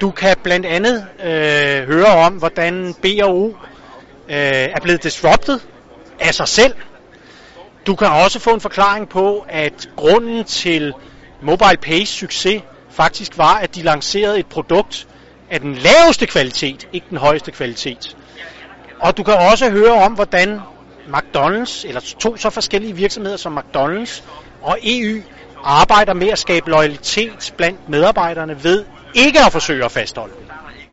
Du kan blandt andet øh, høre om, hvordan B&O øh, er blevet disrupted af sig selv. Du kan også få en forklaring på, at grunden til Mobile Pays succes faktisk var, at de lancerede et produkt af den laveste kvalitet, ikke den højeste kvalitet. Og du kan også høre om, hvordan McDonald's, eller to så forskellige virksomheder som McDonald's og EU, arbejder med at skabe loyalitet blandt medarbejderne ved ikke at forsøge at fastholde.